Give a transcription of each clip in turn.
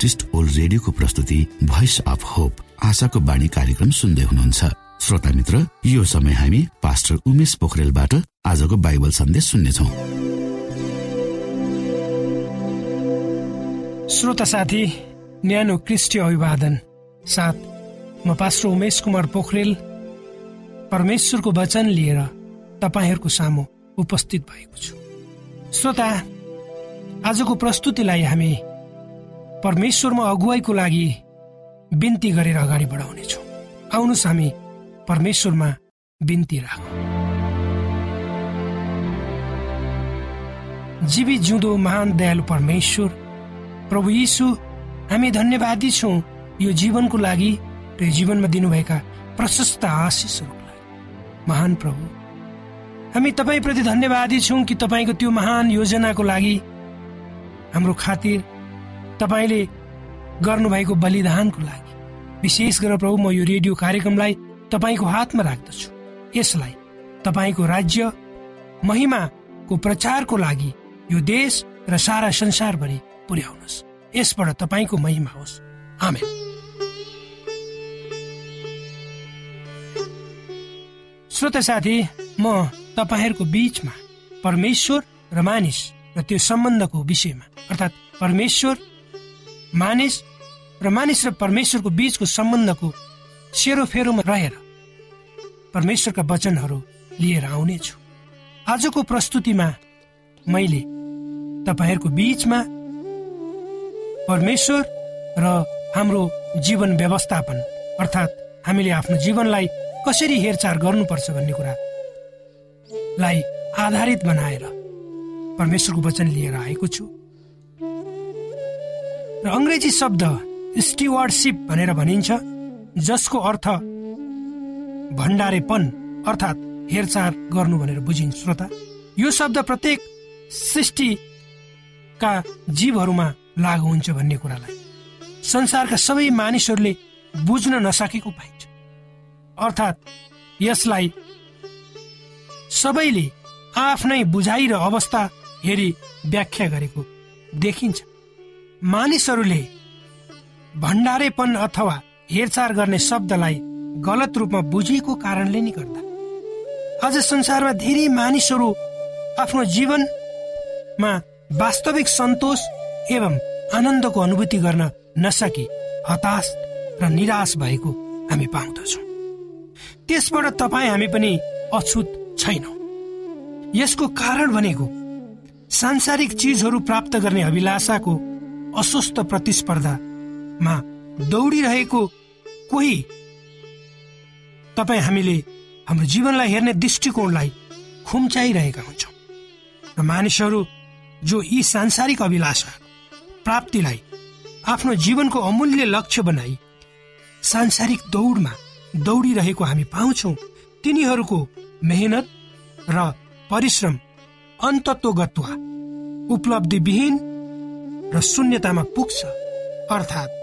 Adventist world रेडियोको प्रस्तुति voice of hope आशाको बाणी कार्यक्रम सुन्दै हुनुहुन्छ। श्रोता मित्र यो समय हामी पास्टर उमेश पोखरेलबाट आजको बाइबल सन्देश सुन्नेछौ। श्रोता साथी न्यानो क्रिस्टीय अभिवादन। साथ म पास्टर उमेश कुमार पोखरेल। परमेश्वरको वचन लिएर तपाईँहरूको सामु उपस्थित भएको छु। श्रोता आजको प्रस्तुतिलाई हामी परमेश्वरमा अगुवाईको लागि बिन्ती गरेर अगाडि बढाउनेछौँ। आउनुहोस् हामी परमेश्वरमा बिन्ती राखौँ। जीवी जिउँदो महान दयालु परमेश्वर प्रभु यीशु हामी धन्यवादी छौँ यो जीवनको लागि र यो जीवनमा दिनुभएका प्रशस्त आशिषहरूको लागि। महान प्रभु हामी तपाईँप्रति धन्यवादी छौँ कि तपाईँको त्यो महान योजनाको लागि हाम्रो खातिर तपाईँले गर्नुभएको बलिदानको लागि विशेष गरेर प्रभु म यो रेडियो कार्यक्रमलाई तपाईँको हातमा राख्दछु। यसलाई तपाईँको राज्य महिमाको प्रचारको लागि यो देश र सारा संसारभरि पुर्याउनुहोस्। यसबाट तपाईँको महिमा होस्। आमेन। श्रोता साथी म तपाईँहरूको बीचमा परमेश्वर र मानिस र त्यो सम्बन्धको विषयमा अर्थात् परमेश्वर मानिस र मानिस र परमेश्वरको बीचको सम्बन्धको सेरोफेरोमा रहेर परमेश्वरका वचनहरू लिएर आउनेछु। आजको प्रस्तुतिमा मैले तपाईँहरूको बीचमा परमेश्वर र हाम्रो जीवन व्यवस्थापन अर्थात् हामीले आफ्नो जीवनलाई कसरी हेरचाह गर्नुपर्छ भन्ने कुरालाई आधारित बनाएर परमेश्वरको वचन लिएर आएको छु। र अङ्ग्रेजी शब्द स्टिवार्डसिप भनेर भनिन्छ जसको अर्थ भण्डारेपन अर्थात् हेरचाह गर्नु भनेर बुझिन्छ श्रोता। यो शब्द प्रत्येक सृष्टिका जीवहरूमा लागु हुन्छ भन्ने कुरालाई। संसारका सबै मानिसहरूले बुझ्न नसकेको पाइन्छ अर्थात् यसलाई सबैले आफ्नै बुझाइ र अवस्था हेरी व्याख्या गरेको देखिन्छ। मानिसहरूले भण्डारेपन अथवा हेरचाह गर्ने शब्दलाई गलत रूपमा बुझिएको कारणले नै गर्दा। आज संसारमा धेरै मानिसहरू आफ्नो जीवनमा वास्तविक सन्तोष एवं आनन्दको अनुभूति गर्न नसकी हताश र निराश भएको हामी पाउँदछौँ। त्यसबाट तपाईँ हामी पनि अछुत छैनौँ। यसको कारण भनेको सांसारिक चिजहरू प्राप्त गर्ने अभिलाषाको अस्वस्थ प्रतिस्पर्धामा दौडिरहेको कोही? तपाईँ हामीले हाम्रो जीवनलाई हेर्ने दृष्टिकोणलाई खुम्चाइरहेका हुन्छौँ। र मानिसहरू जो यी सांसारिक अभिलाषा प्राप्तिलाई आफ्नो जीवनको अमूल्य लक्ष्य बनाई सांसारिक दौडमा दौडिरहेको हामी पाउँछौँ तिनीहरूको मेहनत र परिश्रम अन्तत्वगत्वा उपलब्धिविहीन र शून्यतामा पुग्छ। अर्थात्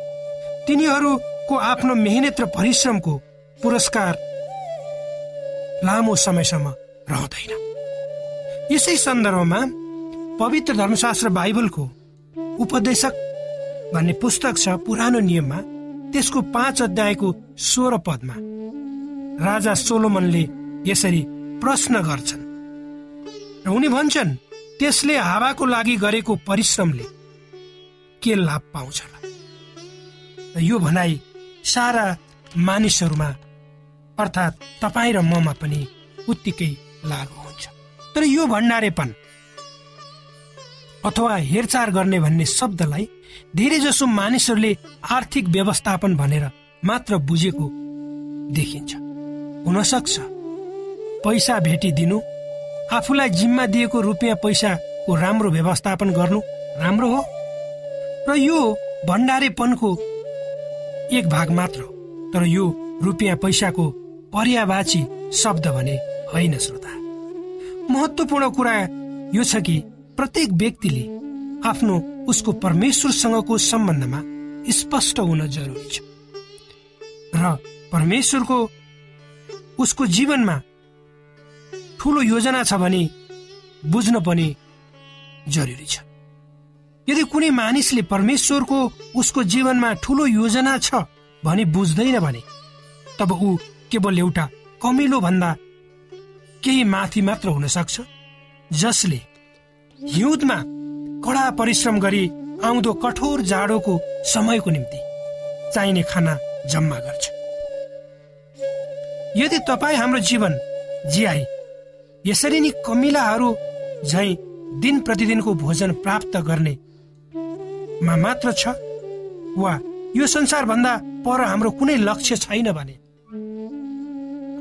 तिनीहरूको आफ्नो मेहनत र परिश्रमको पुरस्कार लामो समयसम्म रहँदैन। यसै सन्दर्भमा पवित्र धर्मशास्त्र बाइबलको उपदेशक भन्ने पुस्तक छ पुरानो नियममा त्यसको पाँच अध्यायको सोह्र पदमा राजा सोलोमनले यसरी प्रश्न गर्छन्। र उनी भन्छन् त्यसले हावाको लागि गरेको परिश्रमले के लाभ पाउँछ र यो भनाइ सारा मानिसहरूमा अर्थात् तपाईँ र ममा पनि उत्तिकै लागु हुन्छ। तर यो भण्डारेपन अथवा हेरचाह गर्ने भन्ने शब्दलाई धेरै जसो मानिसहरूले आर्थिक व्यवस्थापन भनेर मात्र बुझेको देखिन्छ। हुन सक्छ पैसा भेटिदिनु आफूलाई जिम्मा दिएको रुपियाँ पैसाको राम्रो व्यवस्थापन गर्नु राम्रो हो। र यो भण्डारेपनको एक भाग मात्र तर यो रुपियाँ पैसाको पर्यावाची शब्द भने होइन श्रोता। महत्वपूर्ण कुरा यो छ कि प्रत्येक व्यक्तिले आफ्नो उसको परमेश्वरसँगको सम्बन्धमा स्पष्ट हुन जरुरी छ। र परमेश्वरको उसको जीवनमा ठुलो योजना छ भने बुझ्न पनि जरुरी छ। यदि कुनै मानिसले परमेश्वरको उसको जीवनमा ठुलो योजना छ भने बुझ्दैन भने तब ऊ केवल एउटा कमिलो भन्दा केही माथि मात्र हुन सक्छ जसले हिउँदमा कडा परिश्रम गरी आउँदो कठोर जाडोको समयको निम्ति चाहिने खाना जम्मा गर्छ। यदि तपाईँ हाम्रो जीवन जियाई यसरी नै कमिलाहरू झै दिन प्रतिदिनको भोजन प्राप्त गर्ने मा मात्र छ? वा यो संसारभन्दा पर हाम्रो कुनै लक्ष्य छैन भने।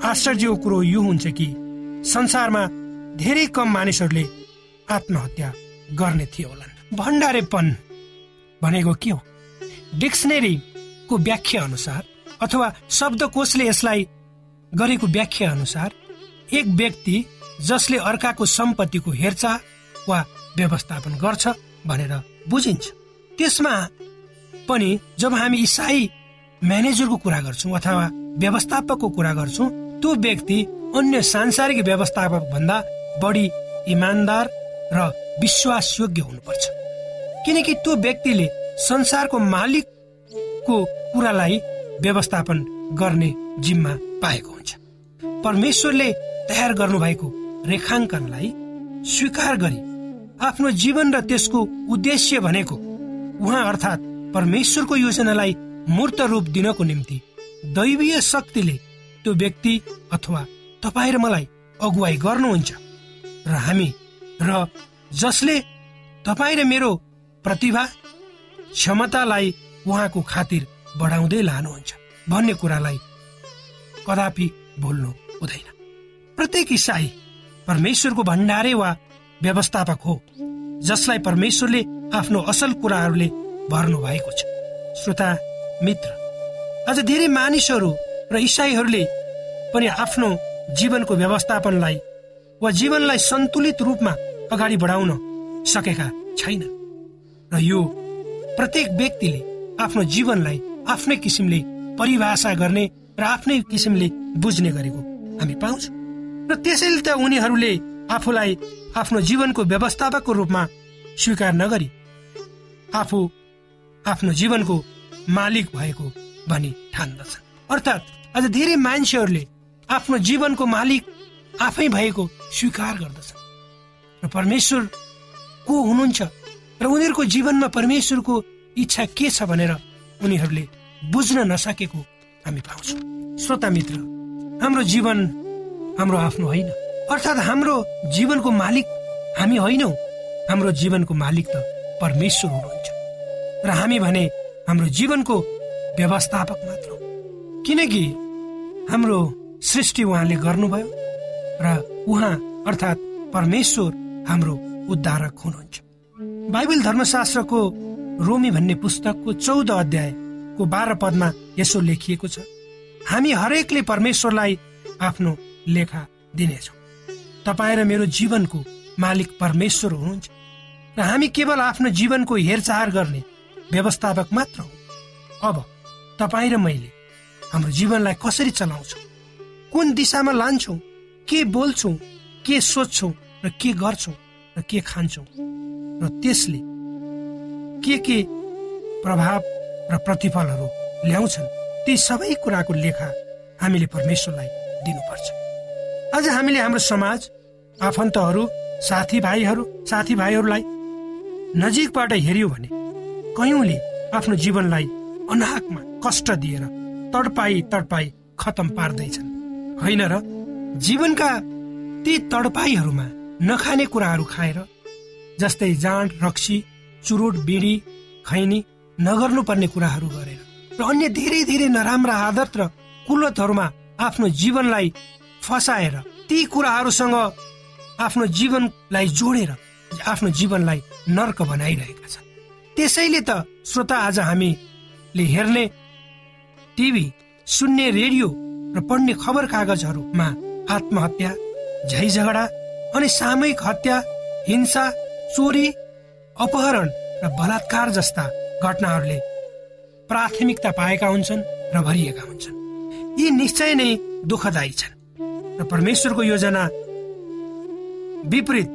आश्चर्यको कुरो यो हुन्छ कि संसारमा धेरै कम मानिसहरूले आत्महत्या गर्ने थियो होला भण्डारेपन भनेको के हो? डिक्सनेरीको व्याख्या अनुसार अथवा शब्दकोशले यसलाई गरेको व्याख्या अनुसार एक व्यक्ति जसले अर्काको सम्पत्तिको हेरचाह वा व्यवस्थापन गर्छ भनेर बुझिन्छ। त्यसमा पनि जब हामी इसाई म्यानेजरको कुरा गर्छौँ अथवा व्यवस्थापकको कुरा गर्छौँ त्यो व्यक्ति अन्य सांसारिक व्यवस्थापक भन्दा बढी इमान्दार र विश्वासयोग्य हुनुपर्छ। किनकि त्यो व्यक्तिले संसारको मालिकको कुरालाई व्यवस्थापन गर्ने जिम्मा पाएको हुन्छ। परमेश्वरले तयार गर्नुभएको रेखाङ्कनलाई स्वीकार गरी आफ्नो जीवन र त्यसको उद्देश्य भनेको उहाँ अर्थात् परमेश्वरको योजनालाई मूर्त रूप दिनको निम्ति दैवीय शक्तिले त्यो व्यक्ति अथवा तपाईँ र मलाई अगुवाई गर्नुहुन्छ। र हामी र जसले तपाईँ र मेरो प्रतिभा क्षमतालाई उहाँको खातिर बढाउँदै लानुहुन्छ भन्ने कुरालाई कदापि भुल्नु हुँदैन। प्रत्येक इसाई परमेश्वरको भण्डारे वा व्यवस्थापक हो जसलाई परमेश्वरले आफ्नो असल कुराहरूले भर्नु भएको छ। श्रोता मित्र अझ धेरै मानिसहरू र इसाईहरूले पनि आफ्नो जीवनको व्यवस्थापनलाई वा जीवनलाई सन्तुलित रूपमा अगाडि बढाउन सकेका छैन र यो प्रत्येक व्यक्तिले आफ्नो जीवनलाई आफ्नै किसिमले परिभाषा गर्ने र आफ्नै किसिमले बुझ्ने गरेको हामी पाउँछौँ। र त्यसैले त उनीहरूले आफूलाई आफ्नो जीवनको व्यवस्थापकको रूपमा स्वीकार नगरी आफू आफ्नो जीवनको मालिक भएको भनी ठान्दछन् अर्थात् अझ धेरै मान्छेहरूले आफ्नो जीवनको मालिक आफै भएको स्वीकार गर्दछन् र परमेश्वर को हुनुहुन्छ र उनीहरूको जीवनमा परमेश्वरको इच्छा के छ भनेर उनीहरूले बुझ्न नसकेको हामी पाउँछौँ। श्रोता मित्र हाम्रो जीवन हाम्रो आफ्नो होइन। अर्थात् हाम्रो जीवनको मालिक हामी होइनौ। हाम्रो जीवनको मालिक त परमेश्वर हुनुहुन्छ। र हामी भने हाम्रो जीवनको व्यवस्थापक मात्र किनकि हाम्रो सृष्टि उहाँले गर्नुभयो र उहाँ अर्थात् परमेश्वर हाम्रो उद्धारक हुनुहुन्छ। बाइबल धर्मशास्त्रको रोमी भन्ने पुस्तकको चौध अध्यायको बाह्र पदमा यसो लेखिएको छ हामी हरेकले परमेश्वरलाई आफ्नो लेखा दिनेछौँ। तपाईँ र मेरो जीवनको मालिक परमेश्वर हुनुहुन्छ। र हामी केवल आफ्नो जीवनको हेरचाह गर्ने व्यवस्थापक मात्र हो। अब तपाईँ र मैले हाम्रो जीवनलाई कसरी चलाउँछौँ? कुन दिशामा लान्छौँ? के बोल्छौँ? के सोध्छौँ? र के गर्छौँ? र के खान्छौँ? र त्यसले के के प्रभाव र प्रतिफलहरू ल्याउँछन् ती सबै कुराको लेखा हामीले परमेश्वरलाई दिनुपर्छ। आज हामीले हाम्रो समाज आफन्तहरू साथीभाइहरू साथीभाइहरूलाई नजिकबाट हेऱ्यौँ भने कयौँले आफ्नो जीवनलाई अनाहकमा कष्ट दिएर तडपाई तडपाई खतम पार्दैछन्। होइन र जीवनका ती तडपाईहरूमा नखाने कुराहरू खाएर जस्तै जाँड रक्सी चुरोट बिडी खैनी नगर्नुपर्ने कुराहरू गरेर र अन्य धेरै धेरै नराम्रा आदत र कुलतहरूमा आफ्नो जीवनलाई फसाएर ती कुराहरूसँग आफ्नो जीवनलाई जोडेर आफ्नो जीवनलाई नर्क बनाइरहेका छन्। त्यसैले त श्रोता आज हामीले हेर्ने टिभी सुन्ने रेडियो र पढ्ने खबर कागजहरूमा आत्महत्या झै झगडा अनि सामूहिक हत्या हिंसा चोरी अपहरण र बलात्कार जस्ता घटनाहरूले प्राथमिकता पाएका हुन्छन् र भरिएका हुन्छन्। यी निश्चय नै दुःखदायी छन्। र परमेश्वरको योजना विपरीत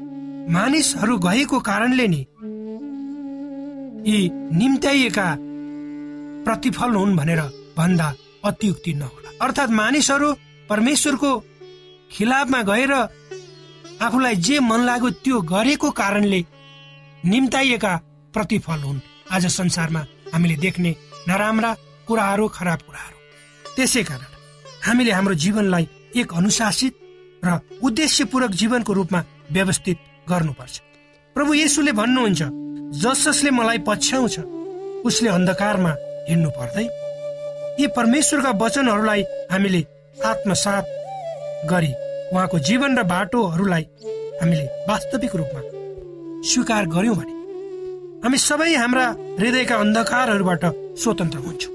मानिसहरू गएको कारणले नि यी निम्त्याइएका प्रतिफल हुन् भनेर भन्दा अत्युक्ति नहोला। अर्थात् मानिसहरू परमेश्वरको खिलाफमा गएर आफूलाई जे मन लाग्यो त्यो गरेको कारणले निम्ताइएका प्रतिफल हुन्। आज संसारमा हामीले देख्ने नराम्रा कुराहरू खराब कुराहरू। त्यसै कारण हामीले हाम्रो जीवनलाई एक अनुशासित र उद्देश्यपूर्वक जीवनको रूपमा व्यवस्थित गर्नुपर्छ। प्रभु येसुले भन्नुहुन्छ जस जसले मलाई पछ्याउँछ उसले अन्धकारमा हिँड्नु पर्दै। यी परमेश्वरका वचनहरूलाई हामीले आत्मसात गरी उहाँको जीवन र बाटोहरूलाई हामीले वास्तविक रूपमा स्वीकार गर्यौँ भने हामी सबै हाम्रा हृदयका अन्धकारहरूबाट स्वतन्त्र हुन्छौँ।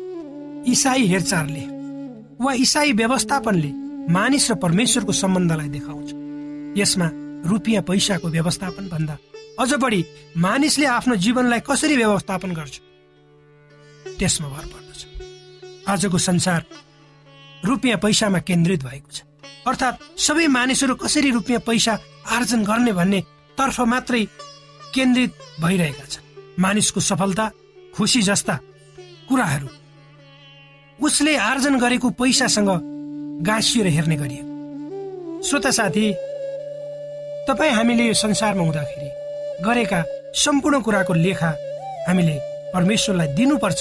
इसाई हेरचाहले वा इसाई व्यवस्थापनले मानिस र परमेश्वरको सम्बन्धलाई देखाउँछ। यसमा रुपियाँ पैसाको व्यवस्थापन भन्दा अझ बढी मानिसले आफ्नो जीवनलाई कसरी व्यवस्थापन गर्छ? त्यसमा भर पर्दछ। आजको संसार रुपियाँ पैसामा केन्द्रित भएको छ। अर्थात् सबै मानिसहरू कसरी रुपियाँ पैसा आर्जन गर्ने भन्ने तर्फ मात्रै केन्द्रित भइरहेका छन्। मानिसको सफलता खुसी जस्ता कुराहरू उसले आर्जन गरेको पैसासँग गाँसिएर हेर्ने गरियो। श्रोता साथी तपाईँ हामीले यो संसारमा हुँदाखेरि गरेका सम्पूर्ण कुराको लेखा हामीले परमेश्वरलाई दिनुपर्छ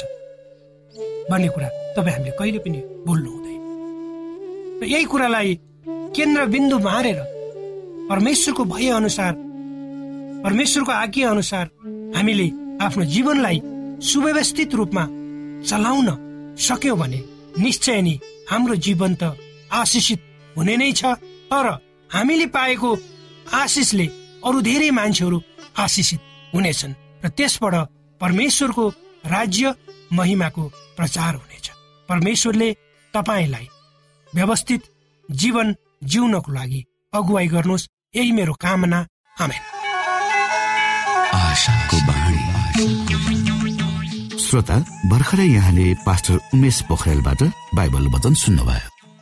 भन्ने कुरा तपाईँ हामीले कहिले पनि बोल्नु हुँदैन। र यही कुरालाई केन्द्रबिन्दु मारेर परमेश्वरको भय अनुसार परमेश्वरको आज्ञा अनुसार हामीले आफ्नो जीवनलाई सुव्यवस्थित रूपमा चलाउन सक्यौँ भने निश्चय नै हाम्रो जीवन त आशिषित हुने नै छ तर हामीले पाएको आशिषले अरू धेरै मान्छेहरू आशिषित हुनेछन् र त्यसबाट परमेश्वरको राज्य महिमाको प्रचार हुनेछ। परमेश्वरले तपाईँलाई व्यवस्थित जीवन जिउनको लागि अगुवाई गर्नुहोस्। यही मेरो कामना। आमेन। श्रोता भर्खरै यहाँले पास्टर उमेश पोखरेलबाट बाइबल वचन सुन्नुभयो।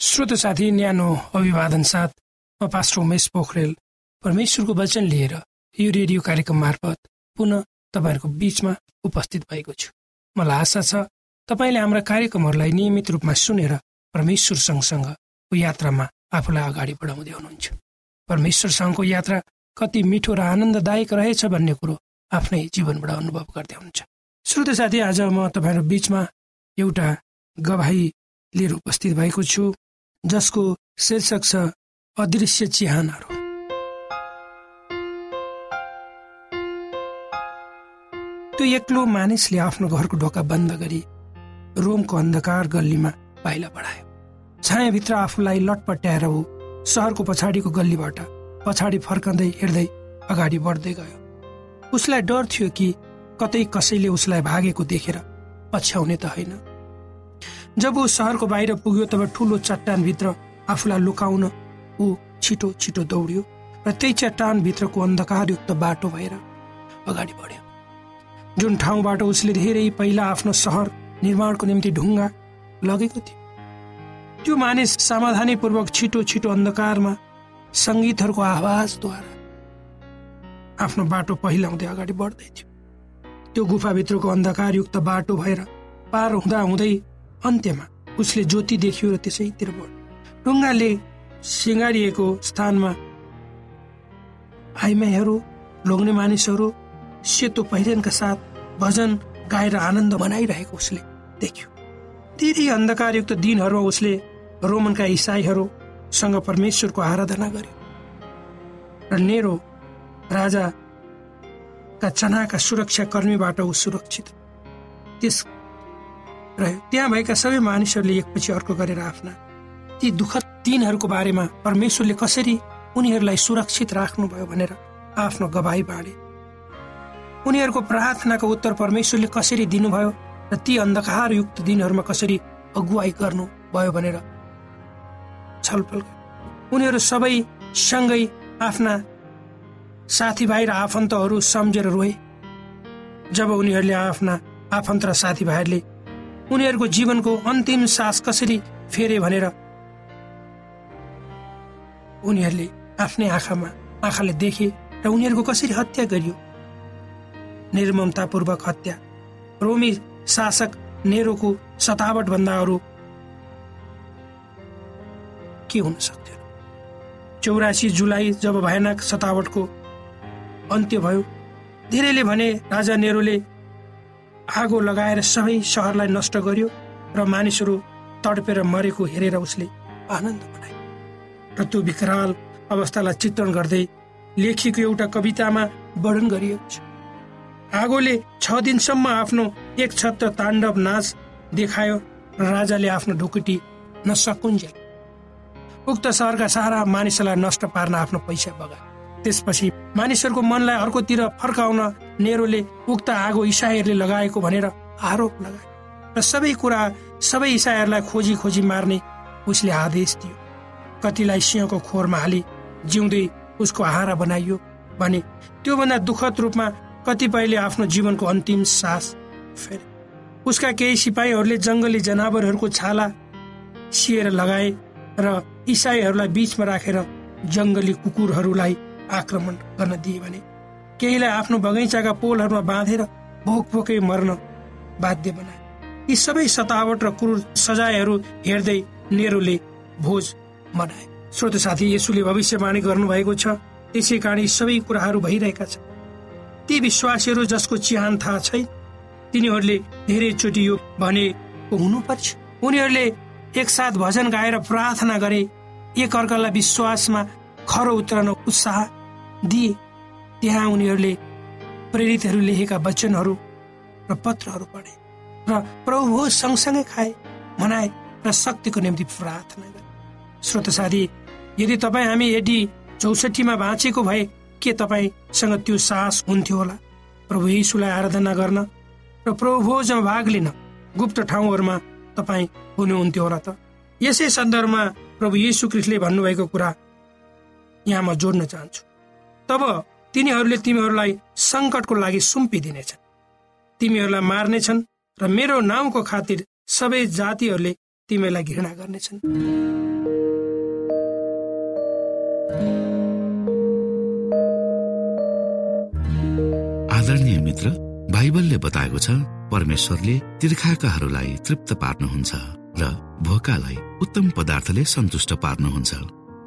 श्रोत साथी न्यानो अभिवादन साथ म पास्टर उमेश पोखरेल। परमेश्वरको वचन लिएर यो रेडियो कार्यक्रम मार्फत पुनः तपाईँहरूको बिचमा उपस्थित भएको छु। मलाई आशा छ तपाईँले हाम्रा कार्यक्रमहरूलाई नियमित रूपमा सुनेर परमेश्वर सँगसँगको यात्रामा आफूलाई अगाडि बढाउँदै हुनुहुन्छ। परमेश्वरसँगको यात्रा कति मिठो र आनन्ददायक रहेछ भन्ने कुरो आफ्नै जीवनबाट अनुभव गर्दै हुनुहुन्छ। श्रोत साथी आज म तपाईँहरू बिचमा एउटा गवाई लिएर उपस्थित भएको छु जसको शीर्षक छ अदृश्य चिहानहरू। त्यो एक्लो मानिसले आफ्नो घरको ढोका बन्द गरी रोमको अन्धकार गल्लीमा पाइला बढायो। छायाभित्र आफूलाई लटपट्याएर ऊ सहरको पछाडिको गल्लीबाट पछाडि फर्कँदै हिँड्दै अगाडि बढ्दै गयो। उसलाई डर थियो कि कतै कसैले उसलाई भागेको देखेर पछ्याउने त होइन। जब ऊ सहरको बाहिर पुग्यो तब ठुलो चट्टानभित्र आफूलाई लुकाउन ऊ छिटो छिटो दौड्यो र त्यही चट्टानभित्रको अन्धकारयुक्त बाटो भएर अगाडि बढ्यो। जुन ठाउँबाट उसले धेरै पहिला आफ्नो सहर निर्माणको निम्ति ढुङ्गा लगेको थियो त्यो मानिस सावधानीपूर्वक छिटो छिटो अन्धकारमा सङ्गीतहरूको आवाजद्वारा आफ्नो बाटो पहिलाउँदै अगाडि बढ्दै थियो। त्यो गुफाभित्रको अन्धकारयुक्त बाटो भएर पार हुँदा हुँदै अन्त्यमा उसले ज्योति देख्यो र त्यसैतिर बढ्यो ढुङ्गाले सिँगारिएको स्थानमा आइमाईहरू लोग्ने मानिसहरू सेतो पहिरनका साथ भजन गाएर आनन्द मनाइरहेको उसले देख्यो। धेरै अन्धकारयुक्त दिनहरूमा उसले रोमनका इसाईहरूसँग परमेश्वरको आराधना गर्यो। र नेरो राजाका चनाका सुरक्षा कर्मीबाट ऊ सुरक्षित त्यस त्यहाँ भएका सबै मानिसहरूले एकपछि अर्को गरेर आफ्ना ती दुःखद दिनहरूको बारेमा परमेश्वरले कसरी उनीहरूलाई सुरक्षित राख्नुभयो भनेर आफ्नो गवाई बाँडे। उनीहरूको प्रार्थनाको उत्तर परमेश्वरले कसरी दिनुभयो र ती अन्धकारयुक्त दिनहरूमा कसरी अगुवाई गर्नुभयो भनेर छलफल उनीहरू सबै सँगै आफ्ना साथीभाइ र आफन्तहरू सम्झेर रोए। जब उनीहरूले आफ्ना आफन्त र साथीभाइहरूले उनीहरूको जीवनको अन्तिम सास कसरी फेरे भनेर उनीहरूले आफ्नै आँखामा आँखाले देखे र उनीहरूको कसरी हत्या गरियो। निर्ममतापूर्वक हत्या। रोमी शासक नेरोको सतावट भन्दा अरू के हुन सक्थ्यो? चौरासी जुलाई जब भयानक सतावटको अन्त्य भयो। धेरैले भने राजा नेरोले आगो लगाएर सबै सहरलाई नष्ट गर्यो र मानिसहरू तडपेर मरेको हेरेर उसले आनन्द बनायो र त्यो विकराल अवस्थालाई चित्रण गर्दै लेखिएको एउटा कवितामा वर्णन गरिएको छ। आगोले छ दिनसम्म आफ्नो एक छत्र ताण्डव नाच देखायो र राजाले आफ्नो ढुकुटी नसकुन्जेल। उक्त सहरका सारा मानिसलाई नष्ट पार्न आफ्नो पैसा बगाए त्यसपछि मानिसहरूको मनलाई अर्कोतिर फर्काउन नेहरूले उक्त आगो इसाईहरूले लगाएको भनेर आरोप लगाए र सबै कुरा सबै इसाईहरूलाई खोजी खोजी मार्ने उसले आदेश दियो। कतिलाई सिंहको खोरमा हाली जिउँदै उसको आहारा बनाइयो भने त्योभन्दा दुःखद रूपमा कतिपयले आफ्नो जीवनको अन्तिम सास फेरे। उसका केही सिपाहीहरूले जङ्गली जनावरहरूको छाला सिएर लगाए र इसाईहरूलाई बीचमा राखेर जङ्गली कुकुरहरूलाई आक्रमण गर्न दिए भने केहीलाई आफ्नो बगैँचाका पोलहरूमा बाँधेर भोक भोकै मर्न बाध्य बनाए। यी सबै सतावट र क्रूर सजायहरू हेर्दै नेहरूले भोज मनाए। श्रोत साथी यसुले भविष्यवाणी गर्नुभएको छ त्यसै कारण सबै कुराहरू भइरहेका छन्। ती विश्वासीहरू जसको चिहान थाहा छैन तिनीहरूले धेरैचोटि यो भनेको हुनुपर्छ। उनीहरूले एकसाथ भजन गाएर प्रार्थना गरे एक अर्कालाई विश्वासमा खरो उत्रन उत्साह दिए त्यहाँ उनीहरूले प्रेरितहरू लेखेका वचनहरू र पत्रहरू पढे र प्रभु सँगसँगै खाए मनाए र शक्तिको निम्ति प्रार्थना गरे। श्रोत साथी यदि तपाईँ हामी यदि चौसठीमा बाँचेको भए के तपाईँसँग त्यो साहस हुन्थ्यो होला? प्रभु यीशुलाई आराधना गर्न र प्रभु भोजमा भाग लिन गुप्त ठाउँहरूमा तपाईँ हुनुहुन्थ्यो होला त। यसै सन्दर्भमा प्रभु यीशु क्रिस्टले भन्नुभएको कुरा यहाँ म जोड्न चाहन्छु। तब तिनीहरूले तिमीहरूलाई सङ्कटको लागि सुम्पिदिनेछन्। तिमीहरूलाई मार्नेछन् र मेरो नाउँको खातिर सबै जातिहरूले तिमीलाई घृणा गर्नेछन्। आदरणीय मित्र बाइबलले बताएको छ परमेश्वरले तिर्खाकाहरूलाई तृप्त पार्नुहुन्छ र भोकालाई उत्तम पदार्थले सन्तुष्ट पार्नुहुन्छ।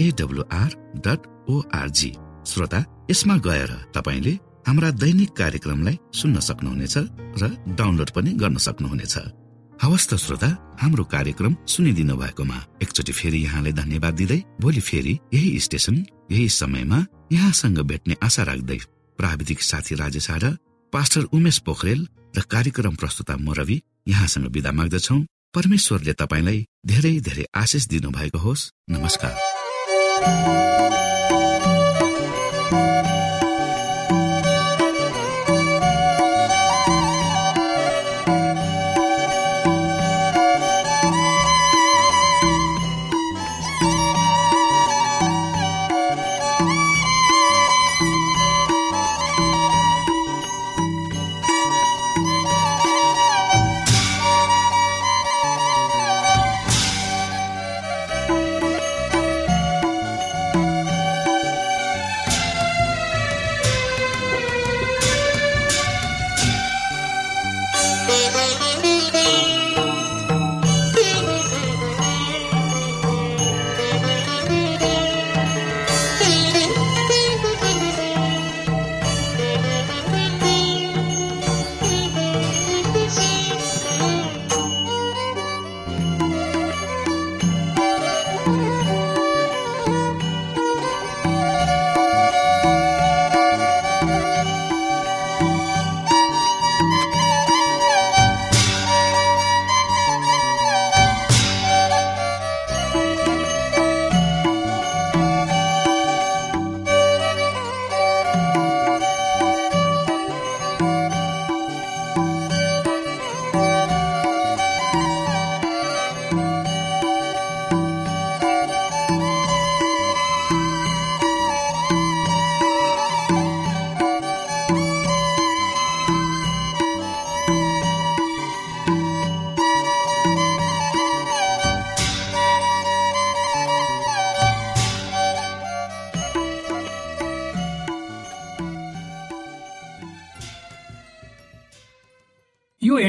AWR dot ORG श्रोता यसमा गएर तपाईँले हाम्रा दैनिक कार्यक्रमलाई सुन्न सक्नुहुनेछ र डाउनलोड पनि गर्न सक्नुहुनेछ। हवस् त श्रोता हाम्रो कार्यक्रम सुनिदिनु भएकोमा एकचोटि फेरि यहाँलाई धन्यवाद दिँदै भोलि फेरि यही स्टेशन यही समयमा यहाँसँग भेट्ने आशा राख्दै प्राविधिक साथी राजेश र पास्टर उमेश पोखरेल र कार्यक्रम प्रस्तुता म रवि यहाँसँग विदा माग्दछौ। परमेश्वरले तपाईँलाई धेरै धेरै आशिष दिनु भएको होस्। नमस्कार। यो